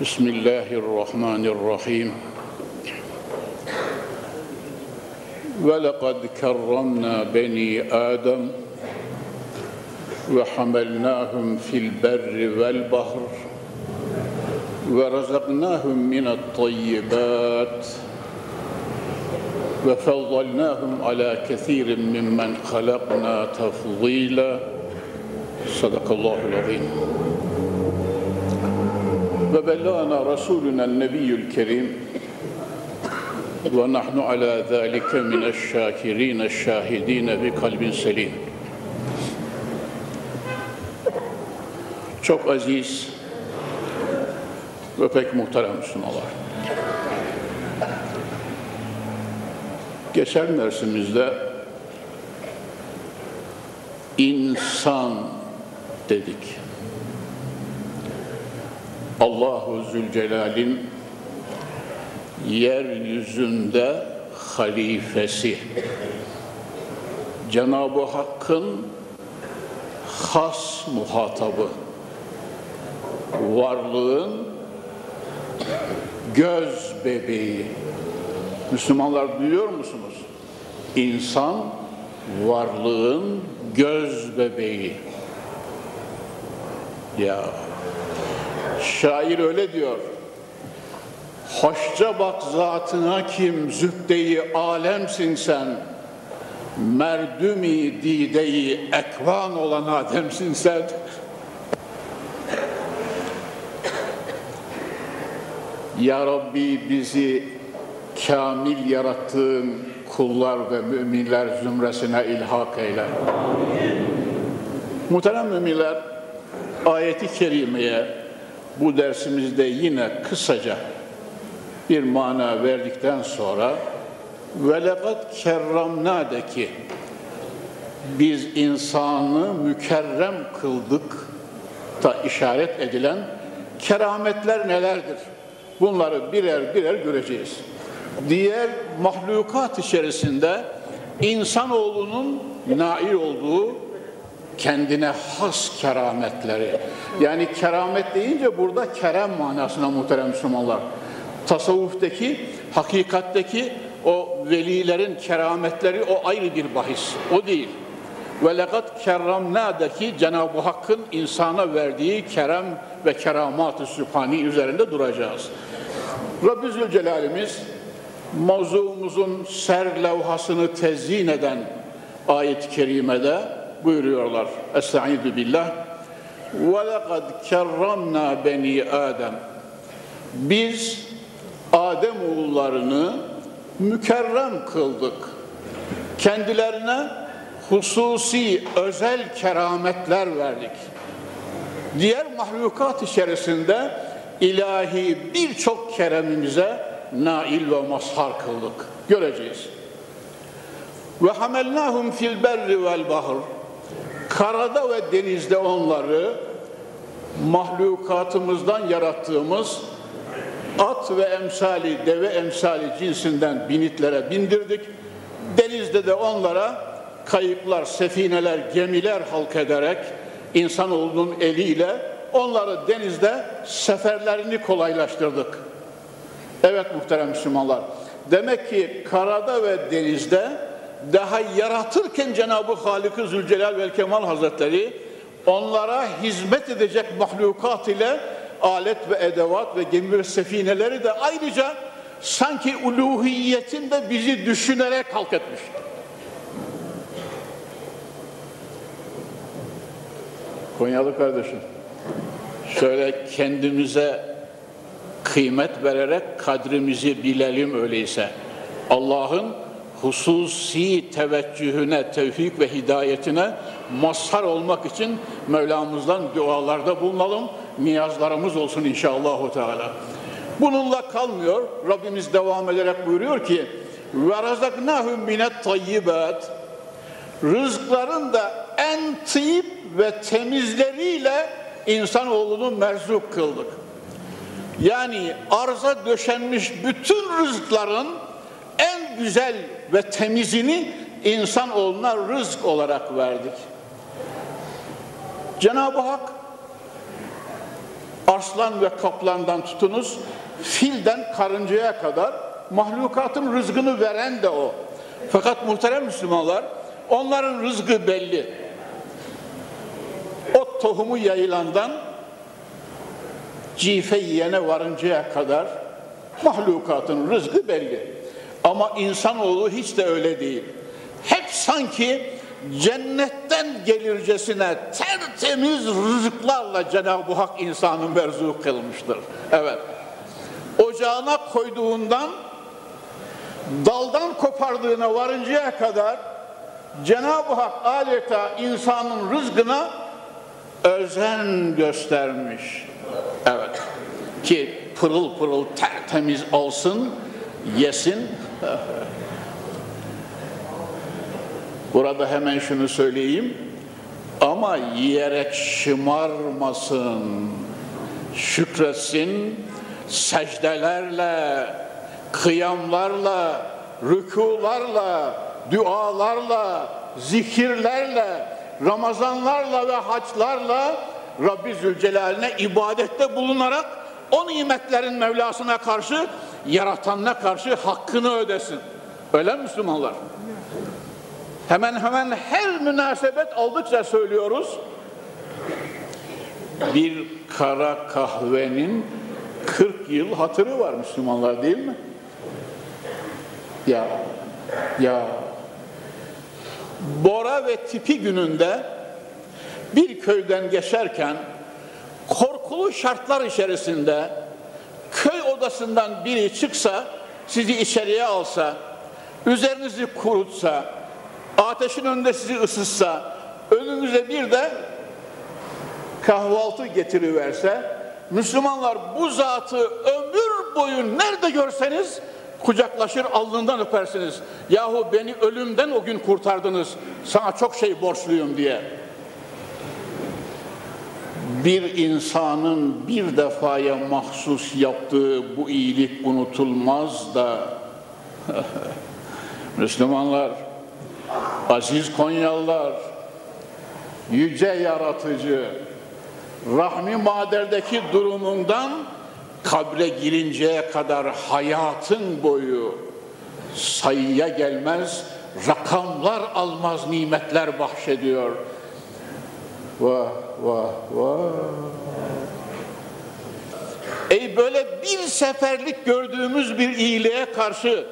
بسم الله الرحمن الرحيم ولقد كرمنا بني آدم وحملناهم في البر والبحر ورزقناهم من الطيبات وفضلناهم على كثير ممن خلقنا تفضيلا صدق الله العظيم وبلغنا رسولنا النبي الكريم ونحن على ذلك من الشاكرين الشاهدين بقلب سليم Çok aziz ve pek muhterem Müslümanlar. Geçen dersimizde insan dedik. Allahu Zülcelal'in yeryüzünde halifesi. Cenab-ı Hakk'ın has muhatabı. Varlığın göz bebeği. Müslümanlar duyuyor musunuz? İnsan varlığın göz bebeği. Ya şair öyle diyor. Hoşça bak zatına kim zübdeyi alemsin sen. Merdümi dideyi ekvan olan Adem'sin sen. Ya Rabbi bizi kamil yarattığın kullar ve müminler zümresine ilhak eyle. Muhterem müminler, ayeti kerimeye bu dersimizde yine kısaca bir mana verdikten sonra velekat kerramna'daki biz insanı mükerrem kıldık da işaret edilen kerametler nelerdir? Bunları birer birer göreceğiz. Diğer mahlukat içerisinde insanoğlunun nail olduğu kendine has kerametleri. Yani keramet deyince burada kerem manasına muhterem Müslümanlar. Tasavvuftaki, hakikatteki o velilerin kerametleri o ayrı bir bahis. O değil. Ve lekat kerramna'daki Cenab-ı Hakk'ın insana verdiği kerem ve keramat-ı sübhani üzerinde duracağız. Rabbi Zülcelal'imiz mavzuumuzun ser levhasını tezyin eden ayet-i kerimede buyuruyorlar. Estaizu billah. وَلَقَدْ كَرَّمْنَا beni Adem. Biz Adem oğullarını mükerrem kıldık. Kendilerine hususi, özel kerametler verdik. Diğer mahlukat içerisinde ilahi birçok keremimize nail ve mazhar kıldık. Göreceğiz. Ve hamelnahum fil berri vel bahr. Karada ve denizde onları mahlukatımızdan yarattığımız at ve emsali, deve emsali cinsinden binitlere bindirdik. Denizde de onlara kayıklar, sefineler, gemiler halk ederek insanoğlunun eliyle onları denizde seferlerini kolaylaştırdık. Evet muhterem Müslümanlar. Demek ki karada ve denizde daha yaratırken Cenab-ı Halik-i Zülcelal ve Kemal Hazretleri onlara hizmet edecek mahlukat ile alet ve edevat ve gemi ve sefineleri de ayrıca sanki uluhiyetinde bizi düşünerek halk etmiş. Konyalı kardeşim, şöyle kendimize kıymet vererek kadrimizi bilelim öyleyse. Allah'ın hususi teveccühüne, tevfik ve hidayetine mazhar olmak için Mevlamızdan dualarda bulunalım niyazlarımız olsun inşallah. Teala. Bununla kalmıyor. Rabbimiz devam ederek buyuruyor ki ve razaknahum minet tayyibat rızkların da en tıyip ve temizleriyle insanoğlunu merzuk kıldık. Yani arza döşenmiş bütün rızkların en güzel ve temizini insanoğluna rızk olarak verdik. Cenab-ı Hak arslan ve kaplandan tutunuz, filden karıncaya kadar mahlukatın rızkını veren de o. Fakat muhterem Müslümanlar, onların rızkı belli. O tohumu yayılandan cife yiyene varıncaya kadar mahlukatın rızkı belli. Ama insanoğlu hiç de öyle değil. Hep sanki cennetten gelircesine tertemiz rızıklarla Cenab-ı Hak insanı merzuk kılmıştır. Evet. Ocağına koyduğundan daldan kopardığına varıncaya kadar Cenab-ı Hak adeta insanın rızkına özen göstermiş. Evet. Ki pırıl pırıl tertemiz olsun, yesin. Burada hemen şunu söyleyeyim. Ama yiyerek şımarmasın. Şükretsin, secdelerle, kıyamlarla, rükularla, dualarla, zikirlerle, Ramazanlarla ve haçlarla Rabbi Zülcelal'ine ibadette bulunarak o nimetlerin Mevlasına karşı, yaratanına karşı hakkını ödesin. Öyle mi Müslümanlar? Hemen hemen her münasebet aldıkça söylüyoruz. Bir kara kahvenin 40 yıl hatırı var Müslümanlar değil mi? Ya, ya. Bora ve tipi gününde bir köyden geçerken korkulu şartlar içerisinde odasından biri çıksa, sizi içeriye alsa, üzerinizi kurutsa, ateşin önünde sizi ısıtsa, önünüze bir de kahvaltı getiriverse, Müslümanlar bu zatı ömür boyu nerede görseniz kucaklaşır alnından öpersiniz. Yahu beni ölümden o gün kurtardınız. Sana çok şey borçluyum diye. Bir insanın bir defaya mahsus yaptığı bu iyilik unutulmaz da Müslümanlar, aziz Konyalılar, yüce yaratıcı, rahmi maderdeki durumundan kabre girinceye kadar hayatın boyu sayıya gelmez, rakamlar almaz nimetler bahşediyor. Vah vah vah. Ey böyle bir seferlik gördüğümüz bir iyiliğe karşı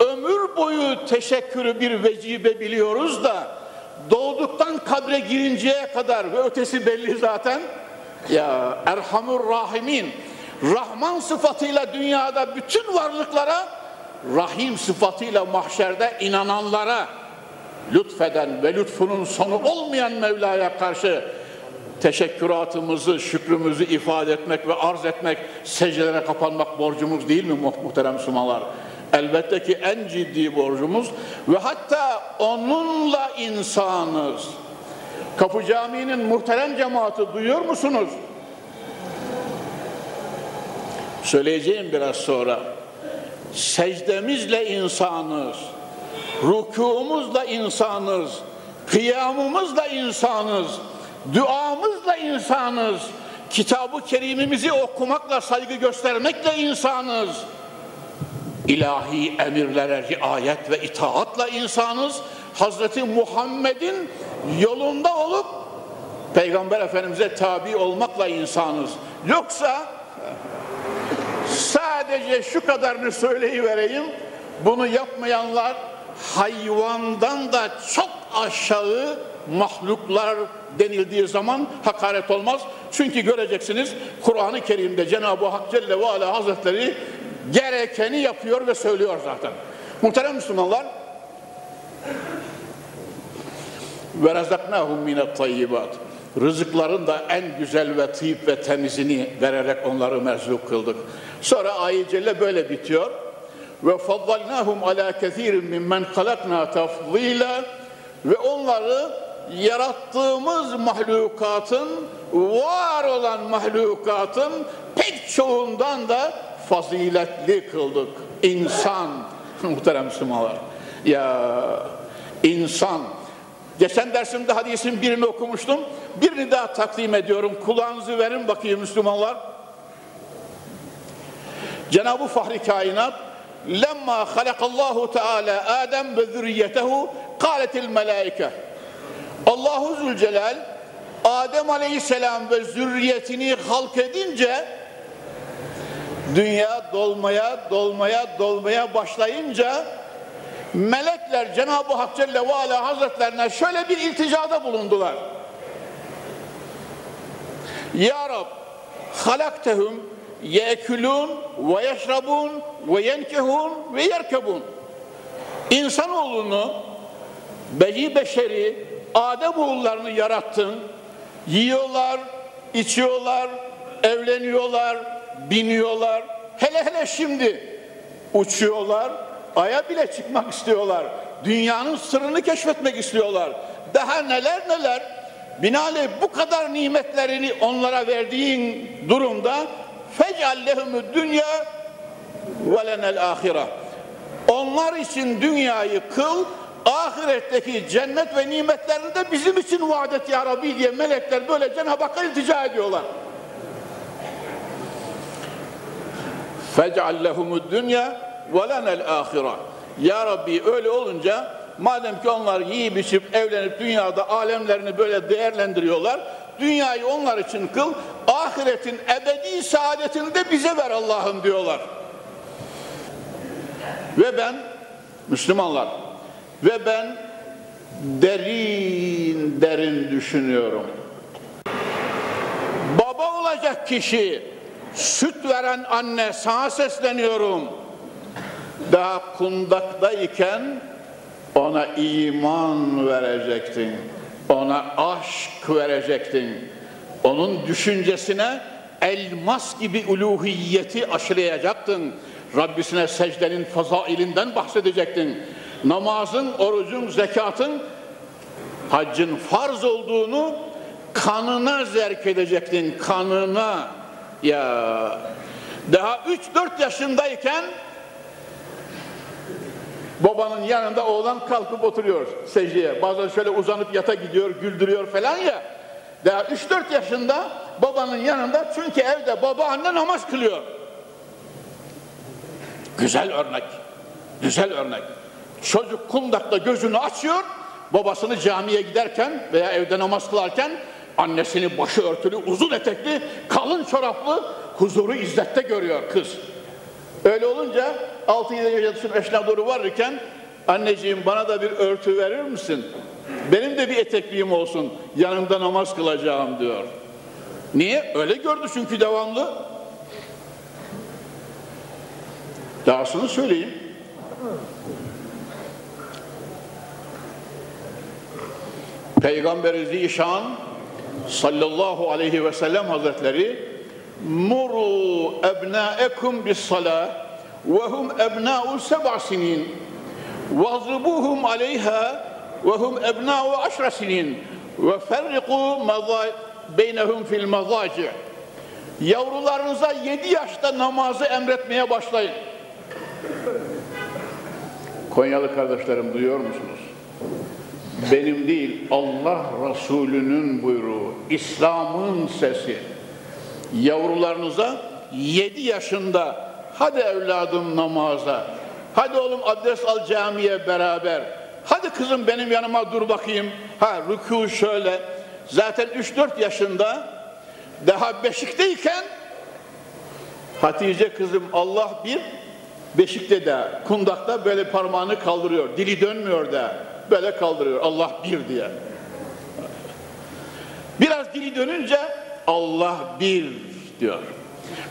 ömür boyu teşekkürü bir vecibe biliyoruz da doğduktan kabre girinceye kadar ve ötesi belli zaten ya Erhamur Rahimin Rahman sıfatıyla dünyada bütün varlıklara Rahim sıfatıyla mahşerde inananlara lütfeden ve lütfunun sonu olmayan Mevla'ya karşı teşekküratımızı, şükrümüzü ifade etmek ve arz etmek, secdelere kapanmak borcumuz değil mi muhterem Müslümanlar? Elbette ki en ciddi borcumuz ve hatta onunla insanız. Kapı Camii'nin muhterem cemaati duyuyor musunuz? Söyleyeceğim biraz sonra. Secdemizle insanız. Rükûmuzla insanız. Kıyamımızla insanız. Duamızla insanız. Kitabı kerimimizi okumakla, saygı göstermekle insanız. İlahi emirlere riayet ve itaatla insanız. Hazreti Muhammed'in yolunda olup Peygamber Efendimiz'e tabi olmakla insanız. Yoksa sadece şu kadarını söyleyivereyim. Bunu yapmayanlar hayvandan da çok aşağı mahluklar denildiği zaman hakaret olmaz. Çünkü göreceksiniz Kur'an-ı Kerim'de Cenab-ı Hak Celle ve Ala Hazretleri gerekeni yapıyor ve söylüyor zaten. Muhterem Müslümanlar ve razaknahum minet tayyibat. rızıkların da en güzel ve tıyıp ve temizini vererek onları merzuk kıldık. Sonra ayet böyle bitiyor. Ve faddalnahum ala kethirin mimmen halakna tafzila ve onları yarattığımız mahlukatın var olan mahlukatın pek çoğundan da faziletli kıldık. İnsan muhterem Müslümanlar. Ya insan Geçen dersimde hadisin birini okumuştum. Birini daha takdim ediyorum. Kulağınızı verin bakayım Müslümanlar. Cenab-ı Fahri Kainat lemma halakallahu teala Adem ve zürriyetehu kâletil melaike Allahu Zülcelal Adem Aleyhisselam ve zürriyetini halk edince dünya dolmaya dolmaya dolmaya başlayınca melekler Cenab-ı Hak Celle ve Ala Hazretlerine şöyle bir ilticada bulundular. Ya Rab halaktehum yekulun ve yeşrabun ve yenkehun ve yerkebun İnsanoğlunu beyi beşeri Adem oğullarını yarattın yiyorlar, içiyorlar evleniyorlar, biniyorlar hele hele şimdi uçuyorlar Ay'a bile çıkmak istiyorlar. Dünyanın sırrını keşfetmek istiyorlar. Daha neler neler. Binaenaleyh bu kadar nimetlerini onlara verdiğin durumda fecallehumü dünya ve lenel ahire. Onlar için dünyayı kıl, ahiretteki cennet ve nimetlerini de bizim için vaat et ya Rabbi diye melekler böyle Cenab-ı Hakk'a iltica ediyorlar. Fecallehumü dünya velenel ahira. Ya Rabbi öyle olunca madem ki onlar yiyip içip evlenip dünyada alemlerini böyle değerlendiriyorlar dünyayı onlar için kıl ahiretin ebedi saadetini de bize ver Allah'ım diyorlar. Ve ben Müslümanlar ve ben derin derin düşünüyorum. Baba olacak kişi, süt veren anne sana sesleniyorum daha kundaktayken ona iman verecektin. Ona aşk verecektin. Onun düşüncesine elmas gibi uluhiyeti aşılayacaktın. Rabbisine secdenin fazailinden bahsedecektin. Namazın, orucun, zekatın, haccın farz olduğunu kanına zerk edecektin. Kanına. Ya daha 3-4 yaşındayken Babanın yanında oğlan kalkıp oturuyor secdeye. Bazen şöyle uzanıp yata gidiyor, güldürüyor falan ya. Daha 3-4 yaşında babanın yanında çünkü evde baba anne namaz kılıyor. Güzel örnek. Güzel örnek. Çocuk kundakta gözünü açıyor, babasını camiye giderken veya evde namaz kılarken annesini başı örtülü, uzun etekli, kalın çoraplı huzuru izzette görüyor kız. Öyle olunca 6-7 yaşındasın eşine doğru varırken anneciğim bana da bir örtü verir misin? Benim de bir etekliğim olsun yanımda namaz kılacağım diyor. Niye? Öyle gördü çünkü devamlı. Dahasını söyleyeyim. Peygamberi Zişan sallallahu aleyhi ve sellem hazretleri muru ebnaekum bis salah ve hum ebna'u seb'a sinin vazribuhum aleyha ve hum ebna'u aşra sinin ve ferriku beynehum fil mazaci yavrularınıza yedi yaşta namazı emretmeye başlayın Konyalı kardeşlerim duyuyor musunuz? Benim değil Allah Resulü'nün buyruğu, İslam'ın sesi. Yavrularınıza 7 yaşında hadi evladım namaza, hadi oğlum adres al camiye beraber, hadi kızım benim yanıma dur bakayım, ha rükû şöyle, zaten 3-4 yaşında daha beşikteyken Hatice kızım Allah bir beşikte de kundakta böyle parmağını kaldırıyor, dili dönmüyor da böyle kaldırıyor Allah bir diye. Biraz dili dönünce Allah bir diyor.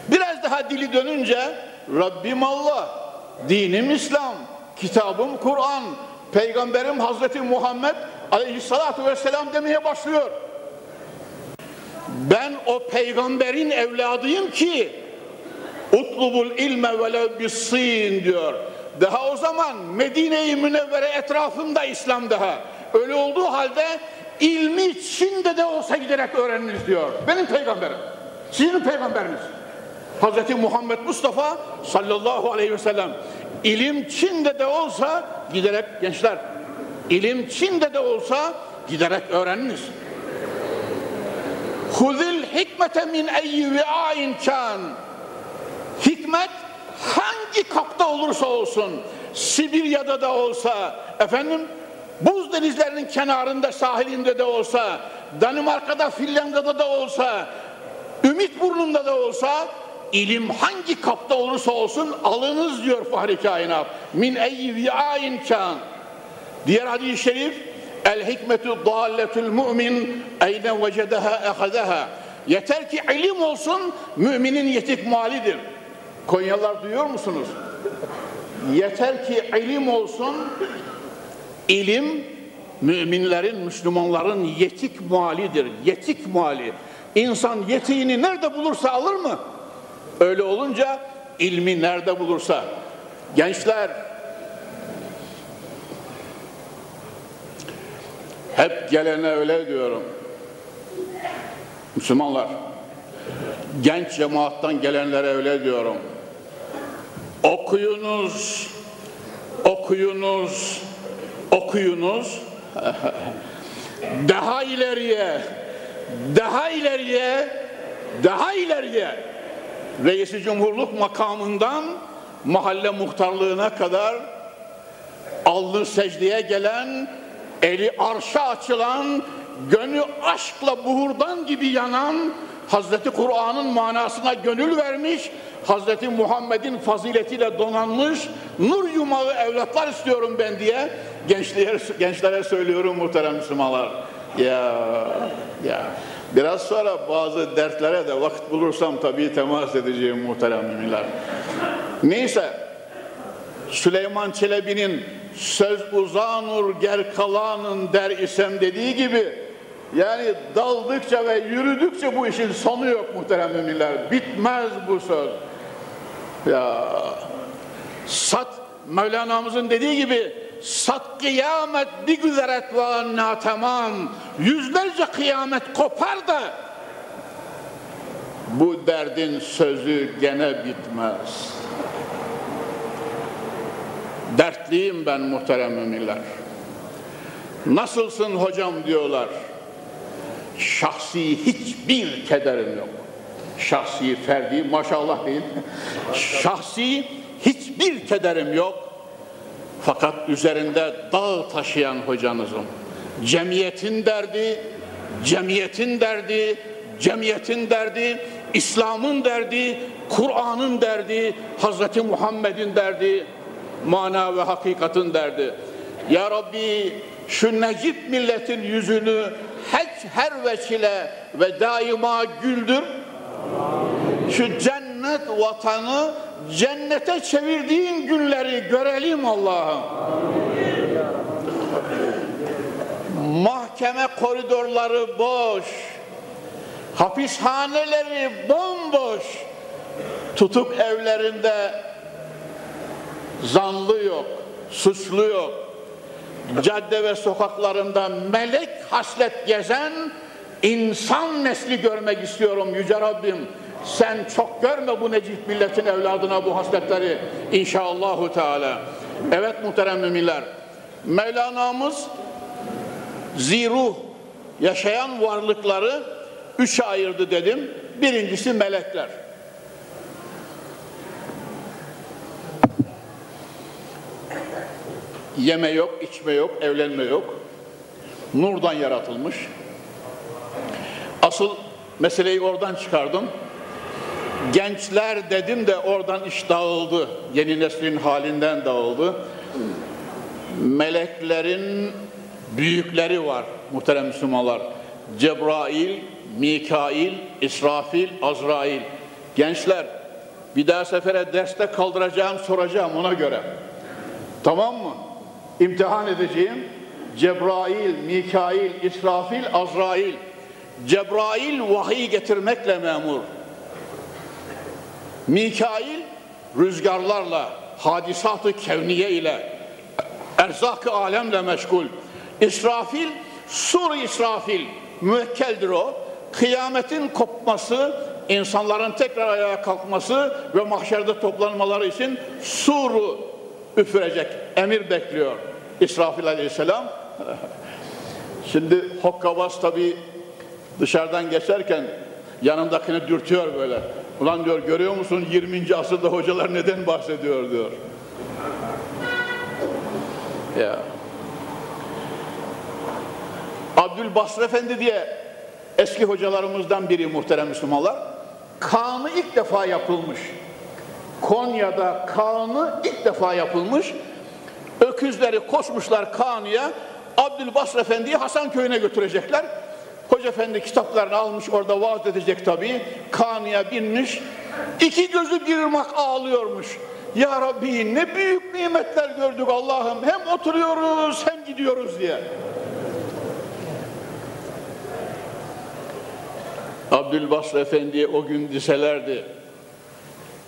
Biraz daha dili dönünce Rabbim Allah, dinim İslam, kitabım Kur'an, peygamberim Hazreti Muhammed aleyhissalatu vesselam demeye başlıyor. Ben o peygamberin evladıyım ki utlubul ilme velev bis-sin diyor. Daha o zaman Medine-i Münevvere etrafında İslam daha. Öyle olduğu halde ilmi Çin'de de olsa giderek öğreniniz diyor. Benim peygamberim. Sizin peygamberiniz. Hz. Muhammed Mustafa sallallahu aleyhi ve sellem ilim Çin'de de olsa giderek gençler ilim Çin'de de olsa giderek öğreniniz. Huzil hikmete min eyyi vi'ain kan. Hikmet hangi kapta olursa olsun, Sibirya'da da olsa, efendim buz denizlerinin kenarında, sahilinde de olsa, Danimarka'da, Finlandiya'da da olsa, Ümit burnunda da olsa, ilim hangi kapta olursa olsun alınız diyor Fahri Kainat. Min eyyi vi'ain kan. Diğer hadis-i şerif, El hikmetu dalletul mu'min eyne vecedeha ehadeha. Yeter ki ilim olsun, müminin yetik malidir. Konyalılar duyuyor musunuz? Yeter ki ilim olsun, ilim müminlerin, Müslümanların yetik malidir. Yetik mali. İnsan yetiğini nerede bulursa alır mı? Öyle olunca ilmi nerede bulursa. Gençler, hep gelene öyle diyorum. Müslümanlar, genç cemaattan gelenlere öyle diyorum. Okuyunuz, okuyunuz, okuyunuz. daha ileriye, daha ileriye, daha ileriye. Reisi cumhurluk makamından mahalle muhtarlığına kadar alnı secdeye gelen, eli arşa açılan, gönlü aşkla buhurdan gibi yanan, Hazreti Kur'an'ın manasına gönül vermiş, Hazreti Muhammed'in faziletiyle donanmış, nur yumağı evlatlar istiyorum ben diye gençlere, gençlere söylüyorum muhterem Müslümanlar. Ya, ya. Biraz sonra bazı dertlere de vakit bulursam tabii temas edeceğim muhterem müminler. Neyse, Süleyman Çelebi'nin söz uzanur ger kalanın der isem dediği gibi yani daldıkça ve yürüdükçe bu işin sonu yok muhterem müminler. Bitmez bu söz. Ya sat Mevlana'mızın dediği gibi sat kıyamet bir güzeret ve anna tamam yüzlerce kıyamet kopar da bu derdin sözü gene bitmez. Dertliyim ben muhterem müminler. Nasılsın hocam diyorlar. Şahsi hiçbir kederim yok. Şahsi, ferdi maşallah değil. Şahsi hiçbir kederim yok. Fakat üzerinde dağ taşıyan hocanızım. Cemiyetin derdi, cemiyetin derdi, cemiyetin derdi, İslam'ın derdi, Kur'an'ın derdi, Hazreti Muhammed'in derdi, mana ve hakikatin derdi. Ya Rabbi şu necip milletin yüzünü her, her vesile ve daima güldür. Şu cennet vatanı cennete çevirdiğin günleri görelim Allah'ım. Mahkeme koridorları boş, hapishaneleri bomboş, tutuk evlerinde zanlı yok, suçlu yok. Cadde ve sokaklarında melek haslet gezen insan nesli görmek istiyorum Yüce Rabbim. Sen çok görme bu necip milletin evladına bu hasletleri inşallahü teala. Evet muhterem müminler. Mevlana'mız ziruh yaşayan varlıkları üçe ayırdı dedim. Birincisi melekler. Yeme yok, içme yok, evlenme yok. Nurdan yaratılmış. Asıl meseleyi oradan çıkardım. Gençler dedim de oradan iş dağıldı. Yeni neslin halinden dağıldı. Meleklerin büyükleri var muhterem Müslümanlar. Cebrail, Mikail, İsrafil, Azrail. Gençler bir daha sefere derste kaldıracağım soracağım ona göre. Tamam mı? İmtihan edeceğim. Cebrail, Mikail, İsrafil, Azrail. Cebrail vahiy getirmekle memur. Mikail rüzgarlarla, hadisatı kevniye ile, erzak-ı alemle meşgul. İsrafil, sur İsrafil, müvekkeldir o. Kıyametin kopması, insanların tekrar ayağa kalkması ve mahşerde toplanmaları için suru üfürecek, emir bekliyor İsrafil aleyhisselam. Şimdi Hokkabaz tabi dışarıdan geçerken yanındakini dürtüyor böyle. Ulan diyor görüyor musun 20. asırda hocalar neden bahsediyor diyor. Ya. Abdülbasır Efendi diye eski hocalarımızdan biri muhterem Müslümanlar. Kanı ilk defa yapılmış. Konya'da kanı ilk defa yapılmış. Öküzleri koşmuşlar kanıya. Abdülbasır Efendi'yi Hasan köyüne götürecekler. Hoca Efendi kitaplarını almış orada vaaz edecek tabii. Kanıya binmiş. İki gözü bir ırmak ağlıyormuş. Ya Rabbi ne büyük nimetler gördük Allah'ım. Hem oturuyoruz hem gidiyoruz diye. Abdülbasır Efendi'ye o gün diselerdi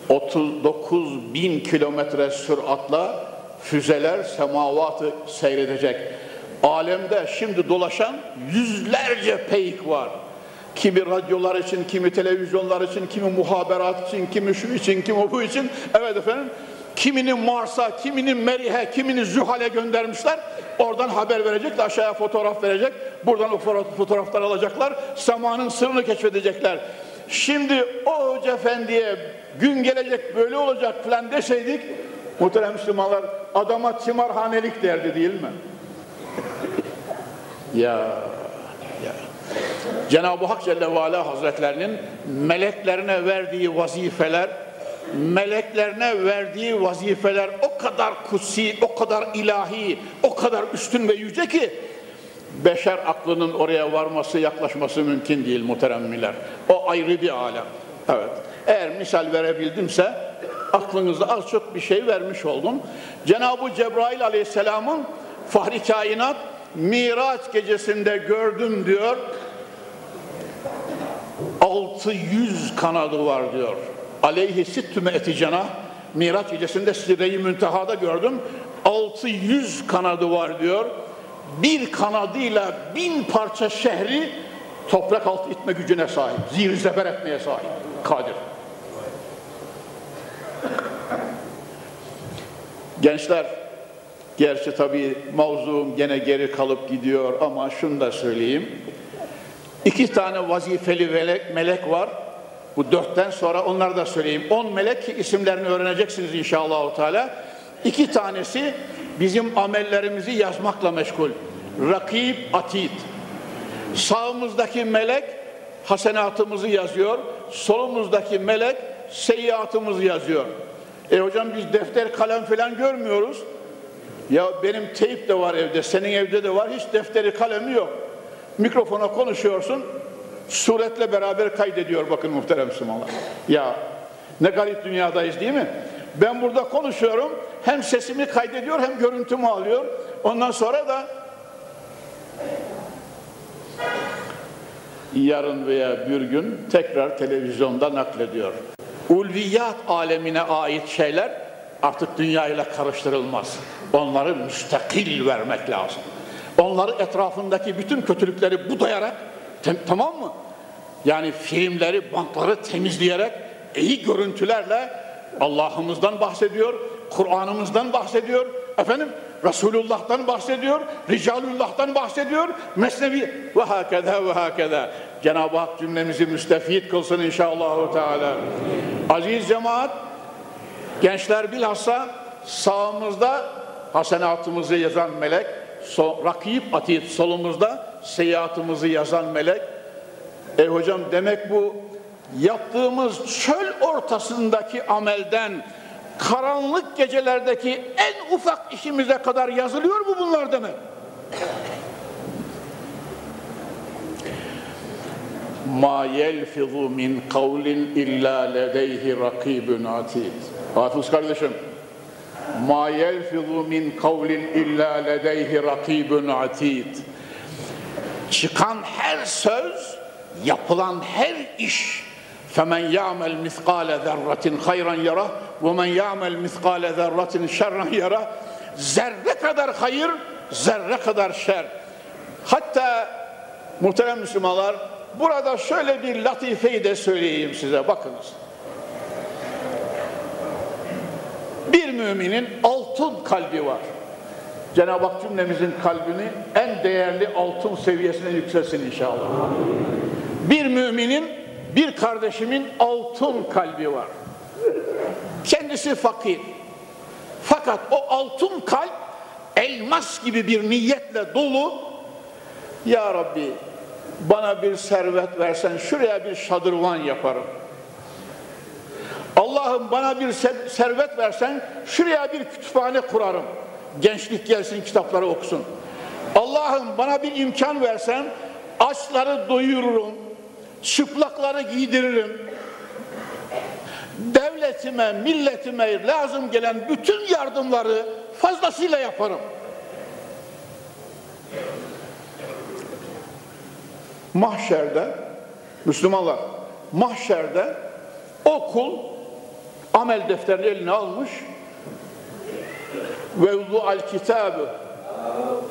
39 bin kilometre süratla füzeler semavatı seyredecek. Alemde şimdi dolaşan yüzlerce peyk var. Kimi radyolar için, kimi televizyonlar için, kimi muhaberat için, kimi şu için, kimi bu için. Evet efendim, kimini Mars'a, kimini Merih'e, kimini Zühal'e göndermişler. Oradan haber verecek, aşağıya fotoğraf verecek. Buradan o fotoğraflar alacaklar. Semanın sırrını keşfedecekler. Şimdi o Hoca Efendi'ye gün gelecek böyle olacak falan deseydik, muhterem Müslümanlar adama timarhanelik derdi değil mi? Ya, ya. Cenab-ı Hak Celle ve Ala Hazretlerinin meleklerine verdiği vazifeler, meleklerine verdiği vazifeler o kadar kutsi, o kadar ilahi, o kadar üstün ve yüce ki beşer aklının oraya varması, yaklaşması mümkün değil muhteremmiler. O ayrı bir alem. Evet. Eğer misal verebildimse aklınızda az çok bir şey vermiş oldum. Cenab-ı Cebrail aleyhisselamın fahri kainat Miraç gecesinde gördüm diyor. 600 kanadı var diyor. Aleyhi sittüme eti cenah. Miraç gecesinde Sidre-i Münteha'da gördüm. 600 kanadı var diyor. Bir kanadıyla bin parça şehri toprak altı itme gücüne sahip. Zihir zeber etmeye sahip. Kadir. Gençler, gerçi tabii mavzuum gene geri kalıp gidiyor ama şunu da söyleyeyim. İki tane vazifeli melek, var. Bu dörtten sonra onları da söyleyeyim. On melek isimlerini öğreneceksiniz inşallah. Teala. İki tanesi bizim amellerimizi yazmakla meşgul. Rakib, atid. Sağımızdaki melek hasenatımızı yazıyor. Solumuzdaki melek seyyiatımızı yazıyor. E hocam biz defter kalem falan görmüyoruz. Ya benim teyip de var evde, senin evde de var. Hiç defteri kalemi yok. Mikrofona konuşuyorsun, suretle beraber kaydediyor bakın muhterem Müslümanlar. Ya ne garip dünyadayız değil mi? Ben burada konuşuyorum, hem sesimi kaydediyor hem görüntümü alıyor. Ondan sonra da yarın veya bir gün tekrar televizyonda naklediyor. Ulviyat alemine ait şeyler artık dünyayla karıştırılmaz. Onları müstakil vermek lazım. Onları etrafındaki bütün kötülükleri budayarak, tamam mı? Yani filmleri, bankları temizleyerek, iyi görüntülerle Allah'ımızdan bahsediyor, Kur'an'ımızdan bahsediyor, efendim Resulullah'tan bahsediyor, Ricalullah'tan bahsediyor, Mesnevi ve hakeza ve hakeza. Cenab-ı Hak cümlemizi müstefit kılsın inşallah. Teala. Aziz cemaat, gençler bilhassa sağımızda hasenatımızı yazan melek, so, rakip atit solumuzda seyahatımızı yazan melek. E hocam demek bu yaptığımız çöl ortasındaki amelden karanlık gecelerdeki en ufak işimize kadar yazılıyor mu bunlar demek? Ma yelfizu min kavlin illa ledeyhi rakibun atid. Hafız kardeşim, ma yelfizu min kavlin illa ledeyhi rakibun atid. Çıkan her söz, yapılan her iş. Femen ya'mel miskale zerratin hayran yara ve men ya'mel miskale zerratin şerran yara. Zerre kadar hayır, zerre kadar şer. Hatta muhterem Müslümanlar burada şöyle bir latifeyi de söyleyeyim size bakınız. Bir müminin altın kalbi var. Cenab-ı Hak cümlemizin kalbini en değerli altın seviyesine yükselsin inşallah. Bir müminin, bir kardeşimin altın kalbi var. Kendisi fakir. Fakat o altın kalp elmas gibi bir niyetle dolu. Ya Rabbi bana bir servet versen şuraya bir şadırvan yaparım. Allah'ım bana bir servet versen şuraya bir kütüphane kurarım. Gençlik gelsin kitapları okusun. Allah'ım bana bir imkan versen açları doyururum. Çıplakları giydiririm. Devletime, milletime lazım gelen bütün yardımları fazlasıyla yaparım. Mahşerde, Müslümanlar, mahşerde o kul amel defterini eline almış. Ve al kitabı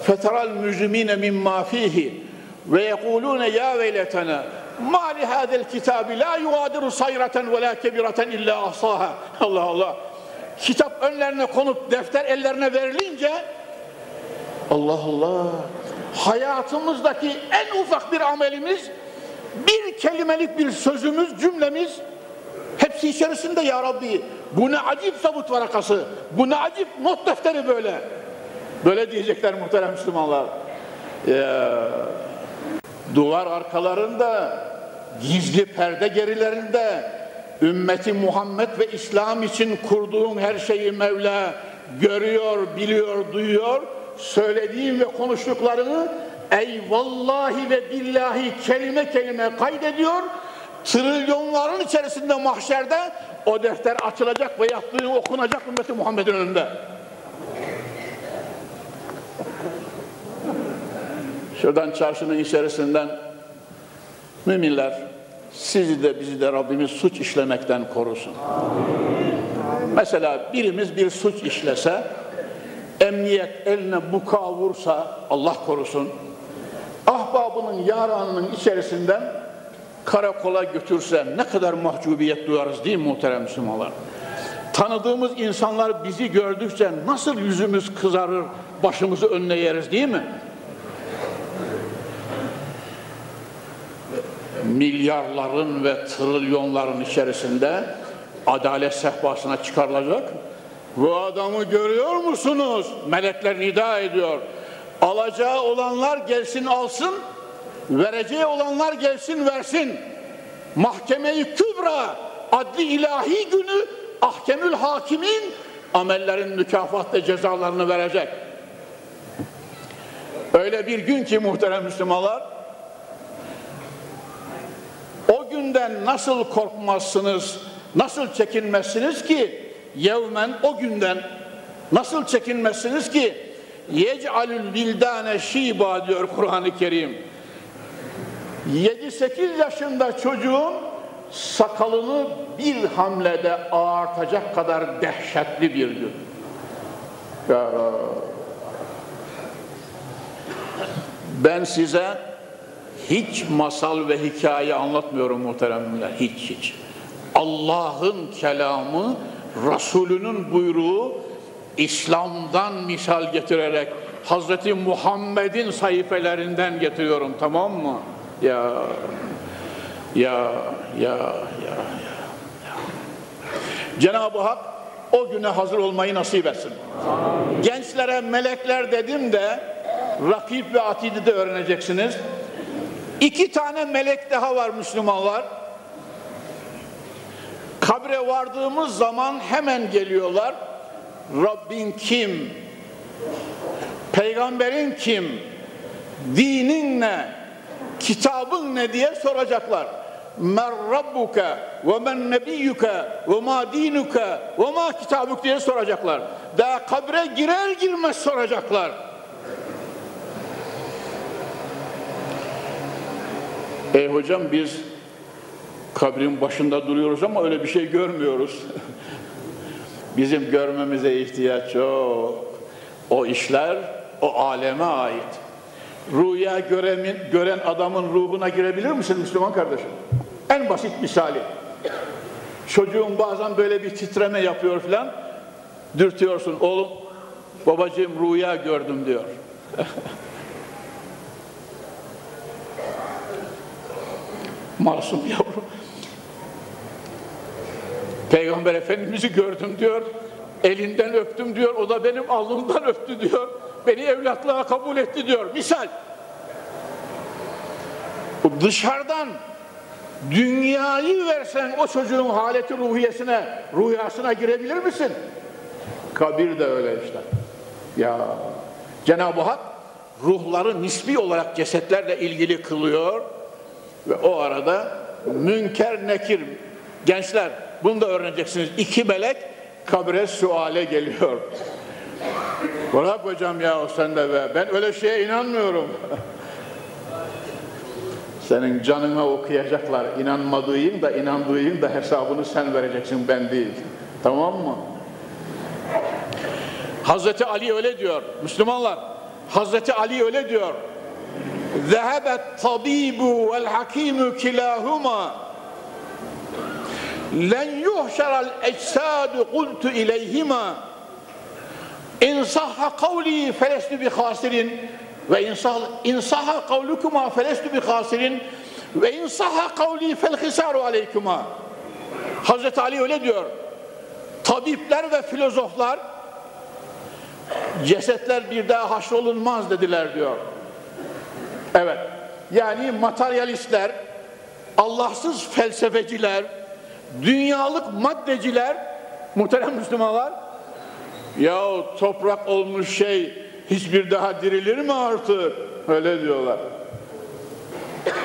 feteral mücrimine mimma fihi ve yekulune ya veyletena ma li hadel kitabi la yugadiru sayratan ve la kebiratan illa ahsaha Allah Allah. Kitap önlerine konup defter ellerine verilince Allah Allah hayatımızdaki en ufak bir amelimiz bir kelimelik bir sözümüz cümlemiz hepsi içerisinde ya Rabbi bu ne acip sabut varakası bu ne acip not defteri böyle böyle diyecekler muhterem Müslümanlar ya, duvar arkalarında gizli perde gerilerinde ümmeti Muhammed ve İslam için kurduğun her şeyi Mevla görüyor, biliyor, duyuyor. Söylediğin ve konuştuklarını ey vallahi ve billahi kelime kelime kaydediyor. Trilyonların içerisinde mahşerde o defter açılacak ve yaptığı okunacak ümmeti Muhammed'in önünde. Şuradan çarşının içerisinden müminler sizi de bizi de Rabbimiz suç işlemekten korusun. Mesela birimiz bir suç işlese, emniyet eline buka vursa, Allah korusun, ahbabının yaranının içerisinden karakola götürse ne kadar mahcubiyet duyarız değil mi muhterem Müslümanlar? Tanıdığımız insanlar bizi gördükçe nasıl yüzümüz kızarır, başımızı önüne yeriz değil mi? milyarların ve trilyonların içerisinde adalet sehpasına çıkarılacak. Bu adamı görüyor musunuz? Melekler nida ediyor. Alacağı olanlar gelsin alsın, vereceği olanlar gelsin versin. Mahkemeyi kübra, adli ilahi günü ahkemül hakimin amellerin mükafat ve cezalarını verecek. Öyle bir gün ki muhterem Müslümanlar, o günden nasıl korkmazsınız, nasıl çekinmezsiniz ki yevmen o günden nasıl çekinmezsiniz ki yec'alül bildane şiba diyor Kur'an-ı Kerim. 7-8 yaşında çocuğun sakalını bir hamlede ağartacak kadar dehşetli bir gün. Ya, ben size hiç masal ve hikaye anlatmıyorum muhteremler. Hiç hiç. Allah'ın kelamı, Resulünün buyruğu İslam'dan misal getirerek Hazreti Muhammed'in sayfelerinden getiriyorum tamam mı? Ya ya ya ya ya. Cenab-ı Hak o güne hazır olmayı nasip etsin. Amin. Gençlere melekler dedim de rakip ve atidi de öğreneceksiniz. İki tane melek daha var Müslümanlar. Kabre vardığımız zaman hemen geliyorlar. Rabbin kim? Peygamberin kim? Dinin ne? Kitabın ne diye soracaklar. Men rabbuke ve men nebiyyuke ve ma dinuke ve ma kitabuk diye soracaklar. Daha kabre girer girmez soracaklar. Ey hocam biz kabrin başında duruyoruz ama öyle bir şey görmüyoruz. Bizim görmemize ihtiyaç yok. O işler o aleme ait. Rüya göremin, gören adamın ruhuna girebilir misin Müslüman kardeşim? En basit misali. Çocuğun bazen böyle bir titreme yapıyor filan. Dürtüyorsun oğlum babacığım rüya gördüm diyor. Masum yavrum. Peygamber Efendimiz'i gördüm diyor. Elinden öptüm diyor. O da benim alnımdan öptü diyor. Beni evlatlığa kabul etti diyor. Misal. Dışarıdan dünyayı versen o çocuğun haleti ruhiyesine, rüyasına girebilir misin? Kabir de öyle işte. Ya Cenab-ı Hak ruhları nisbi olarak cesetlerle ilgili kılıyor ve o arada münker nekir gençler bunu da öğreneceksiniz. İki melek kabre suale geliyor. Bırak hocam ya o sen de be. Ben öyle şeye inanmıyorum. Senin canına okuyacaklar. İnanmadığın da inandığın da hesabını sen vereceksin ben değil. Tamam mı? Hazreti Ali öyle diyor. Müslümanlar Hazreti Ali öyle diyor. Zehebet tabibu vel hakimu kilahuma len yuhşaral ecsadu kultu ileyhima. İn sahha kavli felestu bi hasirin ve in sahha kavlukuma felestu bi hasirin ve in sahha kavli fel hisaru Hazreti Ali öyle diyor. Tabipler ve filozoflar cesetler bir daha haşrolunmaz dediler diyor. Evet. Yani materyalistler Allahsız felsefeciler dünyalık maddeciler, muhterem Müslümanlar, ya toprak olmuş şey hiçbir daha dirilir mi artık? Öyle diyorlar.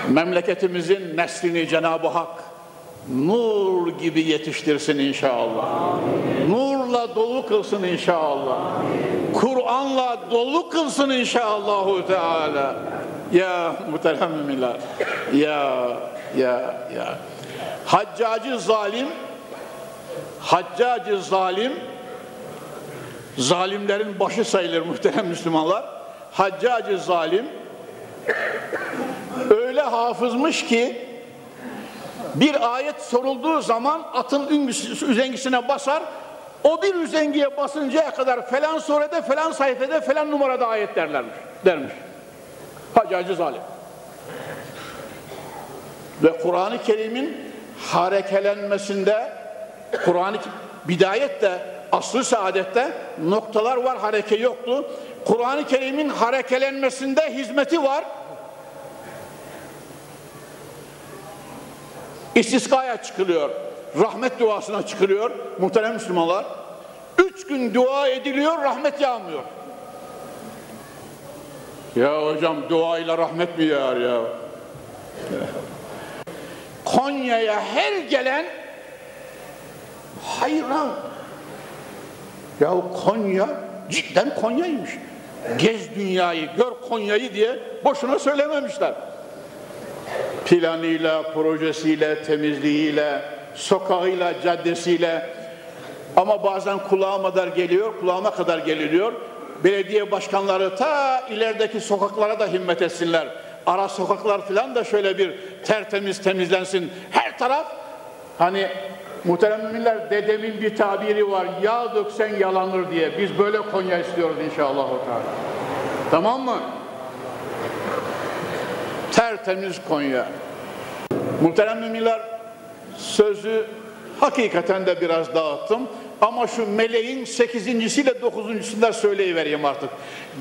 Memleketimizin neslini Cenab-ı Hak nur gibi yetiştirsin inşallah. Nurla dolu kılsın inşallah. Kur'an'la dolu kılsın inşallah. Teala. Ya muhterem müminler. Ya ya ya. Haccacı zalim Haccacı zalim zalimlerin başı sayılır muhterem Müslümanlar. Haccacı zalim öyle hafızmış ki bir ayet sorulduğu zaman atın üzengisine basar o bir üzengiye basıncaya kadar falan surede falan sayfada falan numarada ayet derlermiş, dermiş. Hacacı zalim. Ve Kur'an-ı Kerim'in harekelenmesinde Kur'an-ı bidayette aslı saadette noktalar var hareke yoktu. Kur'an-ı Kerim'in harekelenmesinde hizmeti var. İstiskaya çıkılıyor. Rahmet duasına çıkılıyor. Muhterem Müslümanlar. Üç gün dua ediliyor, rahmet yağmıyor. Ya hocam duayla rahmet mi yağar ya? Konya'ya her gelen hayran. Ya Konya cidden Konya'ymış. Gez dünyayı, gör Konya'yı diye boşuna söylememişler. Planıyla, projesiyle, temizliğiyle, sokağıyla, caddesiyle ama bazen kulağıma kadar geliyor, kulağıma kadar geliliyor. Belediye başkanları ta ilerideki sokaklara da himmet etsinler. Ara sokaklar falan da şöyle bir tertemiz temizlensin. Her taraf hani muhterem müminler dedemin bir tabiri var. Yağ döksen yalanır diye. Biz böyle Konya istiyoruz inşallah. Tamam mı? Tertemiz Konya. Muhterem müminler sözü hakikaten de biraz dağıttım. Ama şu meleğin sekizincisiyle dokuzuncusunda söyleyivereyim artık.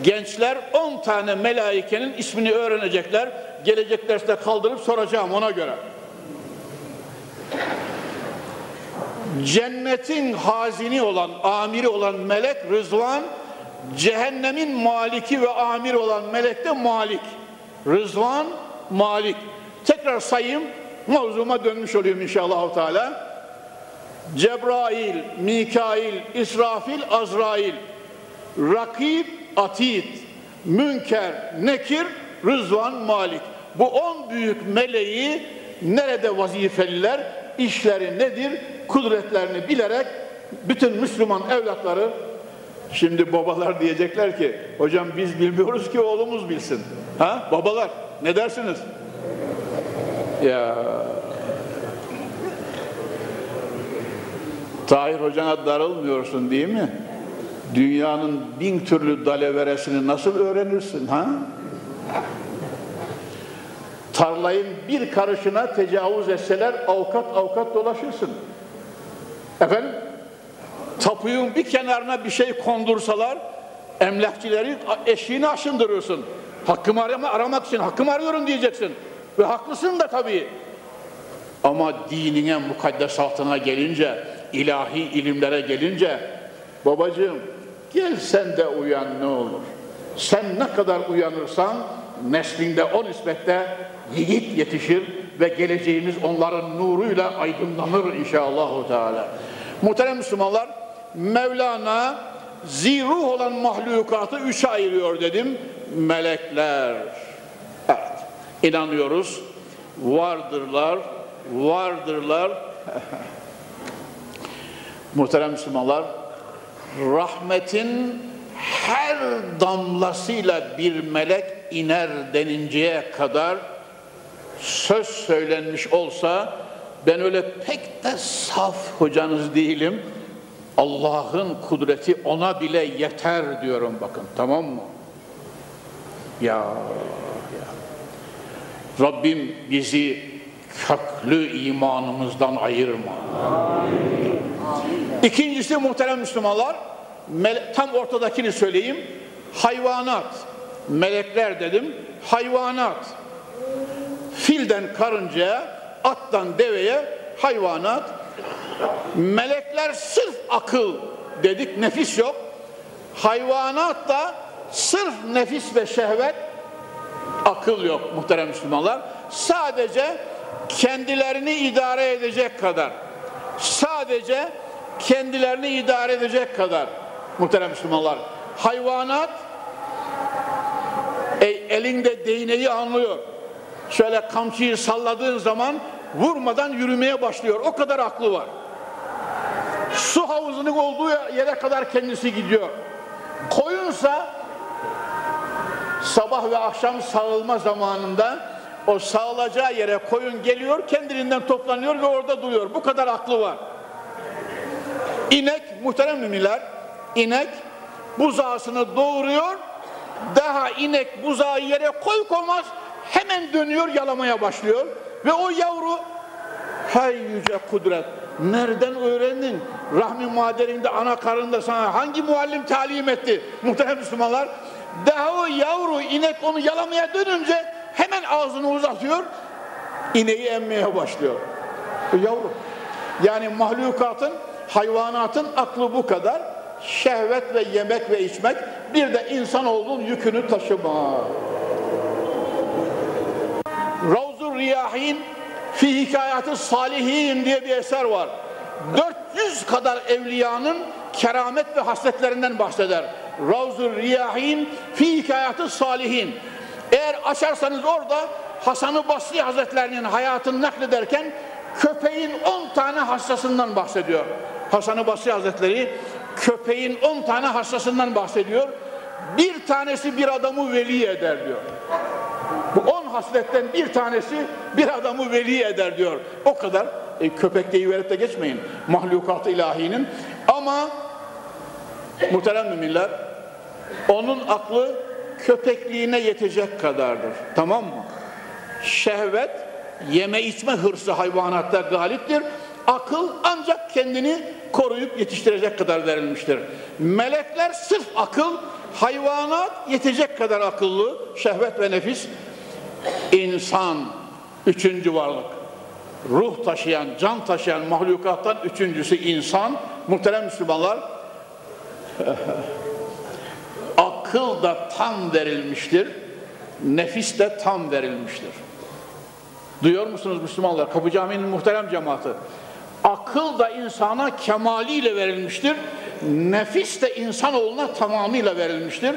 Gençler on tane melaikenin ismini öğrenecekler. Gelecek derste kaldırıp soracağım ona göre. Cennetin hazini olan, amiri olan melek Rızvan, cehennemin maliki ve amiri olan melek de Malik. Rızvan, Malik. Tekrar sayayım, mevzuma dönmüş olayım inşallah. Teala. Cebrail, Mikail, İsrafil, Azrail, Rakib, Atid, Münker, Nekir, Rızvan, Malik. Bu on büyük meleği nerede vazifeliler, işleri nedir, kudretlerini bilerek bütün Müslüman evlatları Şimdi babalar diyecekler ki hocam biz bilmiyoruz ki oğlumuz bilsin. Ha? Babalar ne dersiniz? Ya Tahir hocana darılmıyorsun değil mi? Dünyanın bin türlü daleveresini nasıl öğrenirsin ha? Tarlayın bir karışına tecavüz etseler avukat avukat dolaşırsın. Efendim? Tapuyun bir kenarına bir şey kondursalar emlakçileri eşiğini aşındırırsın. Hakkımı arama, aramak için hakkımı arıyorum diyeceksin. Ve haklısın da tabii. Ama dinine mukaddesatına gelince, ilahi ilimlere gelince babacığım gel sen de uyan ne olur. Sen ne kadar uyanırsan neslinde o nispette yiğit yetişir ve geleceğimiz onların nuruyla aydınlanır inşallah. Teala. Muhterem Müslümanlar, Mevlana ziruh olan mahlukatı üçe ayırıyor dedim. Melekler. Evet. İnanıyoruz. Vardırlar. Vardırlar. Muhterem Müslümanlar, rahmetin her damlasıyla bir melek iner deninceye kadar söz söylenmiş olsa ben öyle pek de saf hocanız değilim. Allah'ın kudreti ona bile yeter diyorum bakın tamam mı? Ya, ya. Rabbim bizi köklü imanımızdan ayırma. İkincisi muhterem Müslümanlar, tam ortadakini söyleyeyim. Hayvanat, melekler dedim, hayvanat. Filden karıncaya, attan deveye hayvanat. Melekler sırf akıl dedik, nefis yok. Hayvanat da sırf nefis ve şehvet, akıl yok muhterem Müslümanlar. Sadece kendilerini idare edecek kadar, sadece kendilerini idare edecek kadar muhterem Müslümanlar. Hayvanat e, elinde değneği anlıyor. Şöyle kamçıyı salladığın zaman vurmadan yürümeye başlıyor. O kadar aklı var. Su havuzunun olduğu yere kadar kendisi gidiyor. Koyunsa sabah ve akşam sağılma zamanında o sağlacağı yere koyun geliyor, kendiliğinden toplanıyor ve orada duruyor. Bu kadar aklı var. İnek, muhterem müminler, inek buzağısını doğuruyor, daha inek buzağı yere koy koymaz, hemen dönüyor, yalamaya başlıyor. Ve o yavru, hay yüce kudret, nereden öğrendin? Rahmi maderinde, ana karında sana hangi muallim talim etti? Muhterem Müslümanlar, daha o yavru inek onu yalamaya dönünce hemen ağzını uzatıyor, ineği emmeye başlıyor. O yavru. Yani mahlukatın, hayvanatın aklı bu kadar. Şehvet ve yemek ve içmek, bir de insan olduğun yükünü taşıma. Ravzur Riyahin fi hikayatı salihin diye bir eser var. 400 kadar evliyanın keramet ve hasletlerinden bahseder. Ravzur Riyahin fi hikayatı salihin. Eğer açarsanız orada Hasan-ı Basri Hazretlerinin hayatını naklederken köpeğin 10 tane hastasından bahsediyor. Hasan-ı Basri Hazretleri köpeğin 10 tane hastasından bahsediyor. Bir tanesi bir adamı veli eder diyor. Bu on hasletten bir tanesi bir adamı veli eder diyor. O kadar e, köpek deyiverip de geçmeyin. Mahlukat ilahinin. Ama muhterem müminler onun aklı köpekliğine yetecek kadardır. Tamam mı? Şehvet, yeme içme hırsı hayvanatta galiptir. Akıl ancak kendini koruyup yetiştirecek kadar verilmiştir. Melekler sırf akıl, hayvanat yetecek kadar akıllı, şehvet ve nefis. İnsan, üçüncü varlık. Ruh taşıyan, can taşıyan mahlukattan üçüncüsü insan. Muhterem Müslümanlar, akıl da tam verilmiştir, nefis de tam verilmiştir. Duyuyor musunuz Müslümanlar? Kapı Camii'nin muhterem cemaati. Akıl da insana kemaliyle verilmiştir. Nefis de insanoğluna tamamıyla verilmiştir.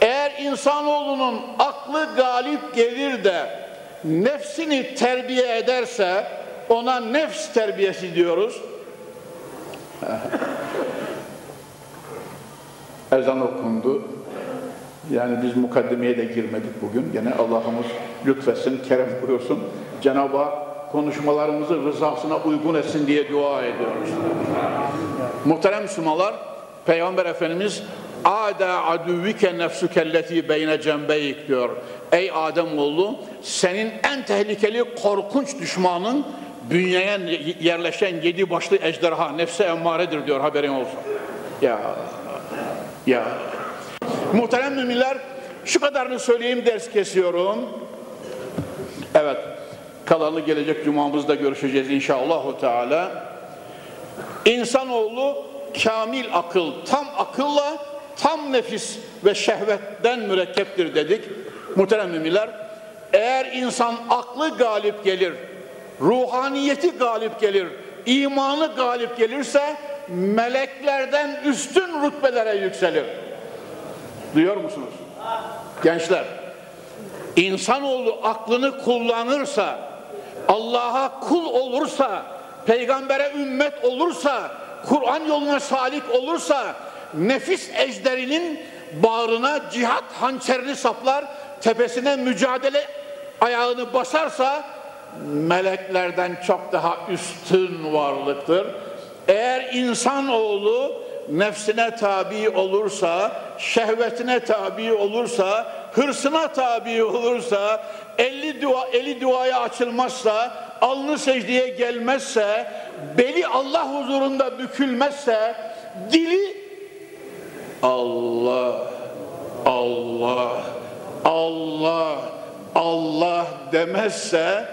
Eğer insanoğlunun aklı galip gelir de nefsini terbiye ederse ona nefs terbiyesi diyoruz. Ezan okundu. Yani biz mukaddemeye de girmedik bugün. Gene Allah'ımız lütfetsin, kerem buyursun. Cenab-ı Hak konuşmalarımızı rızasına uygun etsin diye dua ediyoruz. Muhterem Müslümanlar, Peygamber Efendimiz Ada aduvike nefsukelleti beyne cembeyik diyor. Ey Ademoğlu senin en tehlikeli korkunç düşmanın bünyeye yerleşen yedi başlı ejderha nefse emmaredir diyor haberin olsun. Ya ya Muhterem müminler şu kadarını söyleyeyim ders kesiyorum. Evet kalanı gelecek cumamızda görüşeceğiz inşallah Teala. İnsanoğlu kamil akıl, tam akılla tam nefis ve şehvetten mürekkeptir dedik. Muhterem müminler, eğer insan aklı galip gelir, ruhaniyeti galip gelir, imanı galip gelirse meleklerden üstün rütbelere yükselir. Duyuyor musunuz? Gençler, insanoğlu aklını kullanırsa, Allah'a kul olursa, peygambere ümmet olursa, Kur'an yoluna salik olursa, nefis ejderinin bağrına cihat hançerini saplar, tepesine mücadele ayağını basarsa, meleklerden çok daha üstün varlıktır. Eğer insanoğlu nefsine tabi olursa, şehvetine tabi olursa, hırsına tabi olursa, eli, dua, eli duaya açılmazsa, alnı secdeye gelmezse, beli Allah huzurunda bükülmezse, dili Allah, Allah, Allah, Allah demezse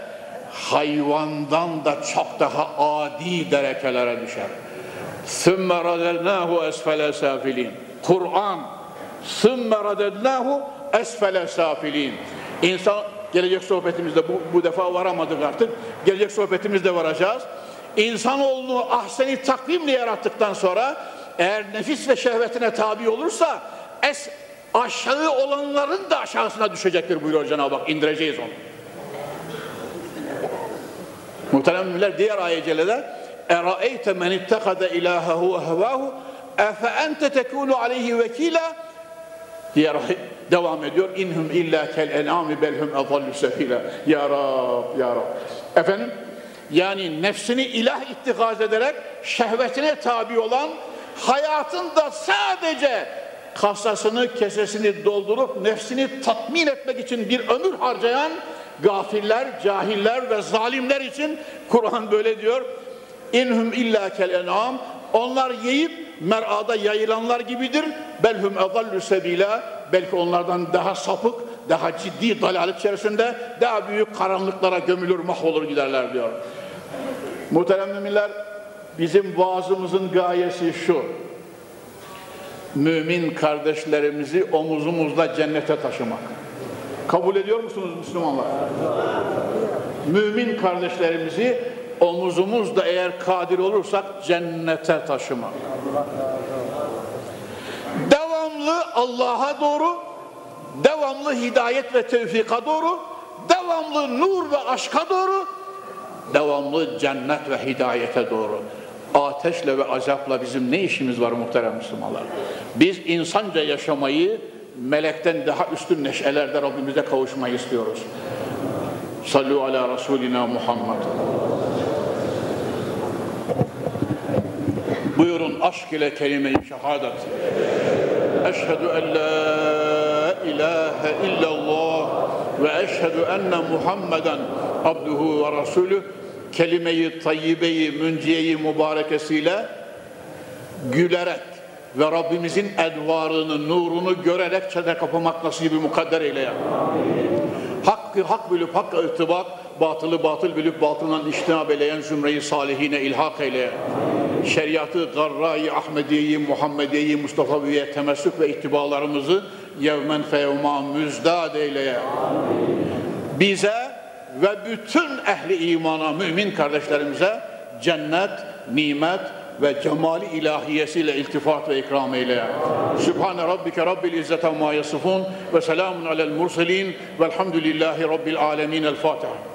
hayvandan da çok daha adi derecelere düşer. ثُمَّ رَذَلْنَاهُ أَسْفَلَ سَافِلِينَ Kur'an ثُمَّ رَدَدْنَاهُ اَسْفَلَ سَافِل۪ينَ İnsan, gelecek sohbetimizde bu, bu defa varamadık artık. Gelecek sohbetimizde varacağız. İnsanoğlunu ahseni takvimle yarattıktan sonra eğer nefis ve şehvetine tabi olursa es aşağı olanların da aşağısına düşecektir buyuruyor Cenab-ı Hak. İndireceğiz onu. Muhterem müminler diğer ayetlerde اَرَأَيْتَ مَنِ اتَّخَدَ اِلَٰهَهُ وَهَوَاهُ اَفَاَنْتَ تَكُونُ عَلَيْهِ وَك۪يلًا Diğer devam ediyor. İnhum illa kel en'ami belhum adallu sefila. Ya Rab, Ya Rab. Efendim, yani nefsini ilah ittikaz ederek şehvetine tabi olan hayatında sadece kasasını, kesesini doldurup nefsini tatmin etmek için bir ömür harcayan gafiller, cahiller ve zalimler için Kur'an böyle diyor. İnhum illa kel en'am. Onlar yiyip merada yayılanlar gibidir. Belhum edallü sebila. Belki onlardan daha sapık, daha ciddi dalalet içerisinde daha büyük karanlıklara gömülür, mahvolur giderler diyor. Muhterem müminler, bizim vaazımızın gayesi şu. Mümin kardeşlerimizi omuzumuzla cennete taşımak. Kabul ediyor musunuz Müslümanlar? Mümin kardeşlerimizi omuzumuzda eğer kadir olursak cennete taşımak. Devamlı Allah'a doğru, devamlı hidayet ve tevfika doğru, devamlı nur ve aşka doğru, devamlı cennet ve hidayete doğru. Ateşle ve azapla bizim ne işimiz var muhterem Müslümanlar? Biz insanca yaşamayı melekten daha üstün neşelerde Rabbimize kavuşmayı istiyoruz. Sallu ala Resulina Muhammed. Aşk ile kelime-i şehadet. Eşhedü en la ilahe illallah ve eşhedü enne Muhammeden abduhu ve rasulü kelime-i tayyibeyi, münciyeyi mübarekesiyle gülerek ve Rabbimizin edvarını, nurunu görerek çene kapamak nasibi mukadder eyle ya. Hakkı hak bilip hakka irtibak, batılı batıl bilip batıldan iştinab eyleyen zümreyi salihine ilhak eyle. Şeriatı, garra-i Ahmediye'yi, Muhammediye'yi, Mustafa'yı temessük ve ittibalarımızı yevmen feyevma müzdad eyle. Bize ve bütün ehli imana, mümin kardeşlerimize cennet, nimet, ve cemali ilahiyesiyle iltifat ve ikram eyle. Sübhane rabbike rabbil izzete amma yasifun ve selamun alel murselin velhamdülillahi rabbil alemin. El Fatiha.